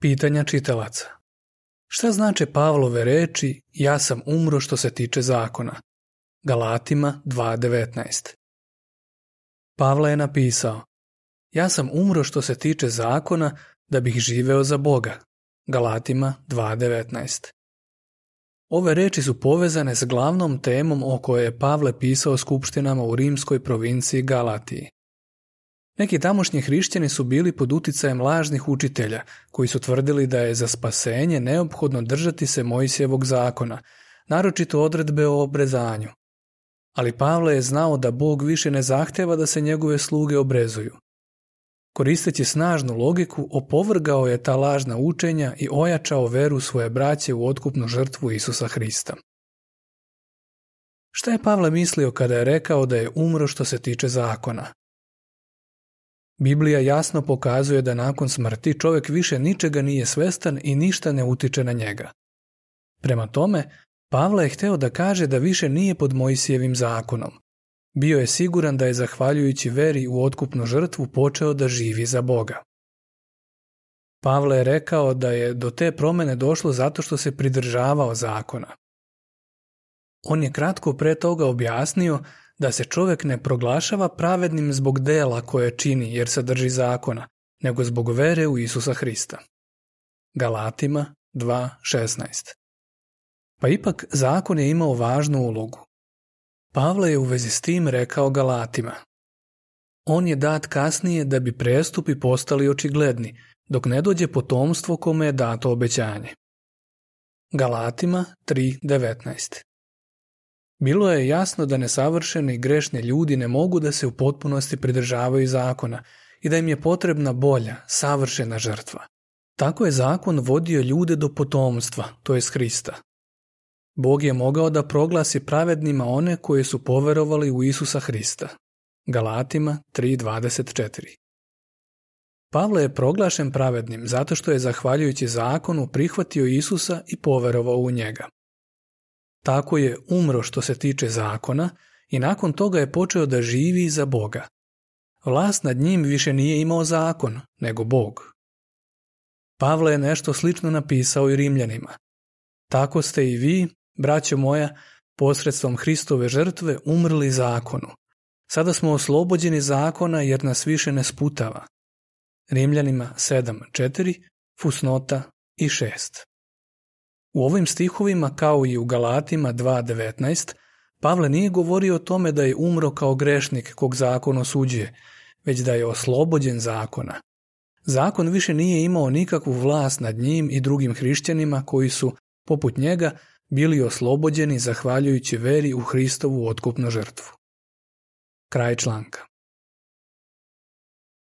Pitanja čitalaca Šta znače Pavlove reči ja sam umro što se tiče zakona? Galatima 2.19 Pavla je napisao Ja sam umro što se tiče zakona da bih živeo za Boga. Galatima 2.19 Ove reči su povezane s glavnom temom o kojoj je Pavle pisao skupštinama u rimskoj provinciji Galatiji. Neki tamošnji hrišćani su bili pod uticajem lažnih učitelja, koji su tvrdili da je za spasenje neophodno držati se Mojsijevog zakona, naročito odredbe o obrezanju. Ali Pavle je znao da Bog više ne zahteva da se njegove sluge obrezuju. Koristeći snažnu logiku, opovrgao je ta lažna učenja i ojačao veru svoje braće u otkupnu žrtvu Isusa Hrista. Šta je Pavle mislio kada je rekao da je umro što se tiče zakona? Biblija jasno pokazuje da nakon smrti čovjek više ničega nije svestan i ništa ne utiče na njega. Prema tome, Pavla je hteo da kaže da više nije pod Mojsijevim zakonom. Bio je siguran da je zahvaljujući veri u otkupnu žrtvu počeo da živi za Boga. Pavle je rekao da je do te promene došlo zato što se pridržavao zakona. On je kratko pre toga objasnio da se čovjek ne proglašava pravednim zbog dela koje čini jer se drži zakona, nego zbog vere u Isusa Hrista. Galatima 2.16 Pa ipak zakon je imao važnu ulogu. Pavle je u vezi s tim rekao Galatima. On je dat kasnije da bi prestupi postali očigledni, dok ne dođe potomstvo kome je dato obećanje. Galatima 3.19 bilo je jasno da nesavršeni i grešni ljudi ne mogu da se u potpunosti pridržavaju zakona i da im je potrebna bolja, savršena žrtva. Tako je zakon vodio ljude do potomstva, to jest Hrista. Bog je mogao da proglasi pravednima one koji su poverovali u Isusa Hrista. Galatima 3.24 Pavle je proglašen pravednim zato što je zahvaljujući zakonu prihvatio Isusa i poverovao u njega. Tako je umro što se tiče zakona i nakon toga je počeo da živi za Boga. Vlast nad njim više nije imao zakon, nego Bog. Pavle je nešto slično napisao i Rimljanima. Tako ste i vi, braćo moja, posredstvom Hristove žrtve umrli zakonu. Sada smo oslobođeni zakona jer nas više ne sputava. Rimljanima 7.4, Fusnota i 6. U ovim stihovima, kao i u Galatima 2.19, Pavle nije govorio o tome da je umro kao grešnik kog zakon osuđuje, već da je oslobođen zakona. Zakon više nije imao nikakvu vlast nad njim i drugim hrišćanima koji su, poput njega, bili oslobođeni zahvaljujući veri u Hristovu otkupnu žrtvu. Kraj članka.